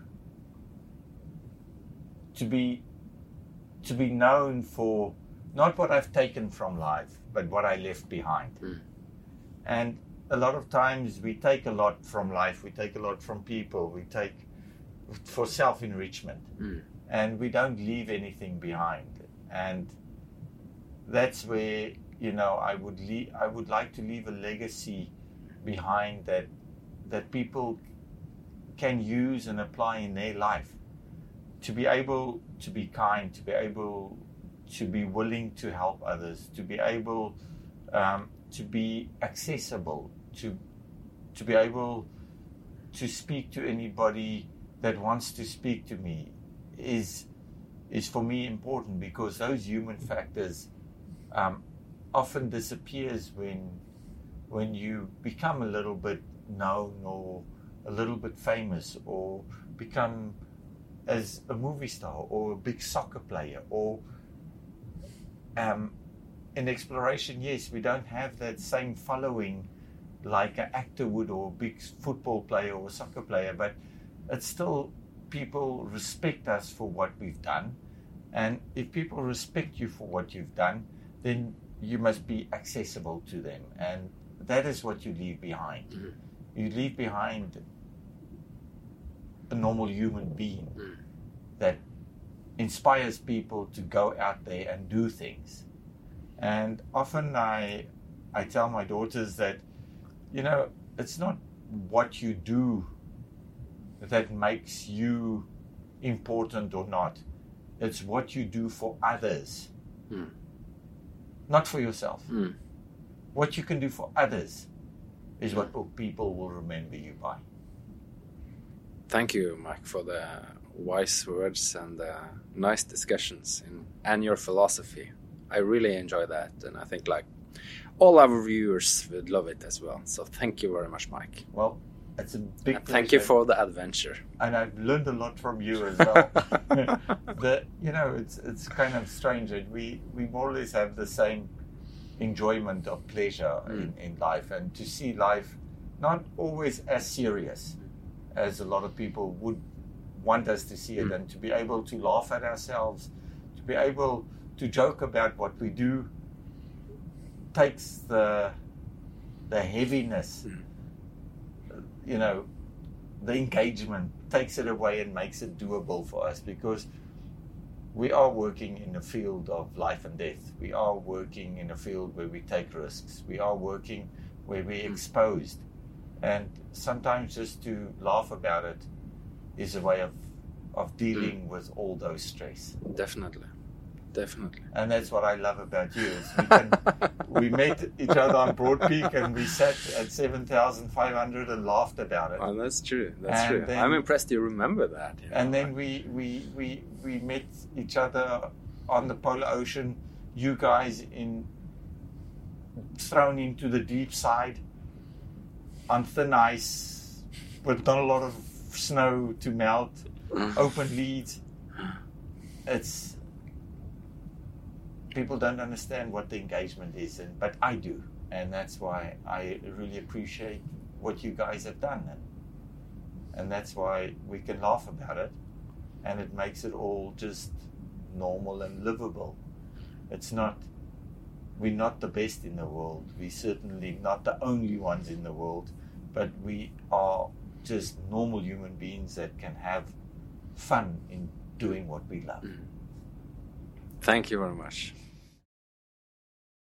to be, to be known for not what I've taken from life, but what I left behind. Mm. And a lot of times we take a lot from life, we take a lot from people, we take for self enrichment, Mm. and we don't leave anything behind. And that's where you know I would le- I would like to leave a legacy behind that that people can use and apply in their life to be able to be kind, to be able to be willing to help others, to be able um, to be accessible, to to be able to speak to anybody that wants to speak to me is is for me important because those human factors um, often disappears when when you become a little bit known or a little bit famous or become as a movie star or a big soccer player or um, in exploration yes we don't have that same following like an actor would or a big football player or a soccer player but it's still people respect us for what we've done and if people respect you for what you've done then you must be accessible to them and that is what you leave behind Mhm. you leave behind a normal human being Mm. that inspires people to go out there and do things and often i i tell my daughters that you know it's not what you do that makes you important or not. It's what you do for others. Mm. not for yourself. Mm. what you can do for others is what people will remember you by. Thank you mike for the wise words and the nice discussions in, and your philosophy i really enjoy that and i think like all our viewers would love it as well. So thank you very much mike. Well it's a big and thank you for the adventure. And I've learned a lot from you as well. the you know it's it's kind of strange that we we more or less have the same enjoyment of pleasure hmm. in, in life. And to see life not always as serious as a lot of people would want us to see it hmm. and to be able to laugh at ourselves to be able to joke about what we do takes the the heaviness hmm. you know the engagement takes it away and makes it doable for us because we are working in a field of life and death. We are working in a field where we take risks. We are working where we're hmm. exposed. And sometimes just to laugh about it is a way of, of hmm. dealing with all those stress. definitely definitely. and that's what I love about you. Is we, can, we met each other on Broad Peak and we sat at seven thousand five hundred and laughed about it. Oh, that's true. That's And true. then- I'm impressed you remember that. you And know, then we, we, we, we met each other on the polar ocean. You guys in thrown into the deep side on thin ice with not a lot of snow to melt, open leads. It's people don't understand what the engagement is, and but I do, and that's why I really appreciate what you guys have done, and, and that's why we can laugh about it, and it makes it all just normal and livable. It's not. We're not the best in the world. We're certainly not the only ones in the world, but we are just normal human beings that can have fun in doing what we love. Mm-hmm. Thank you very much.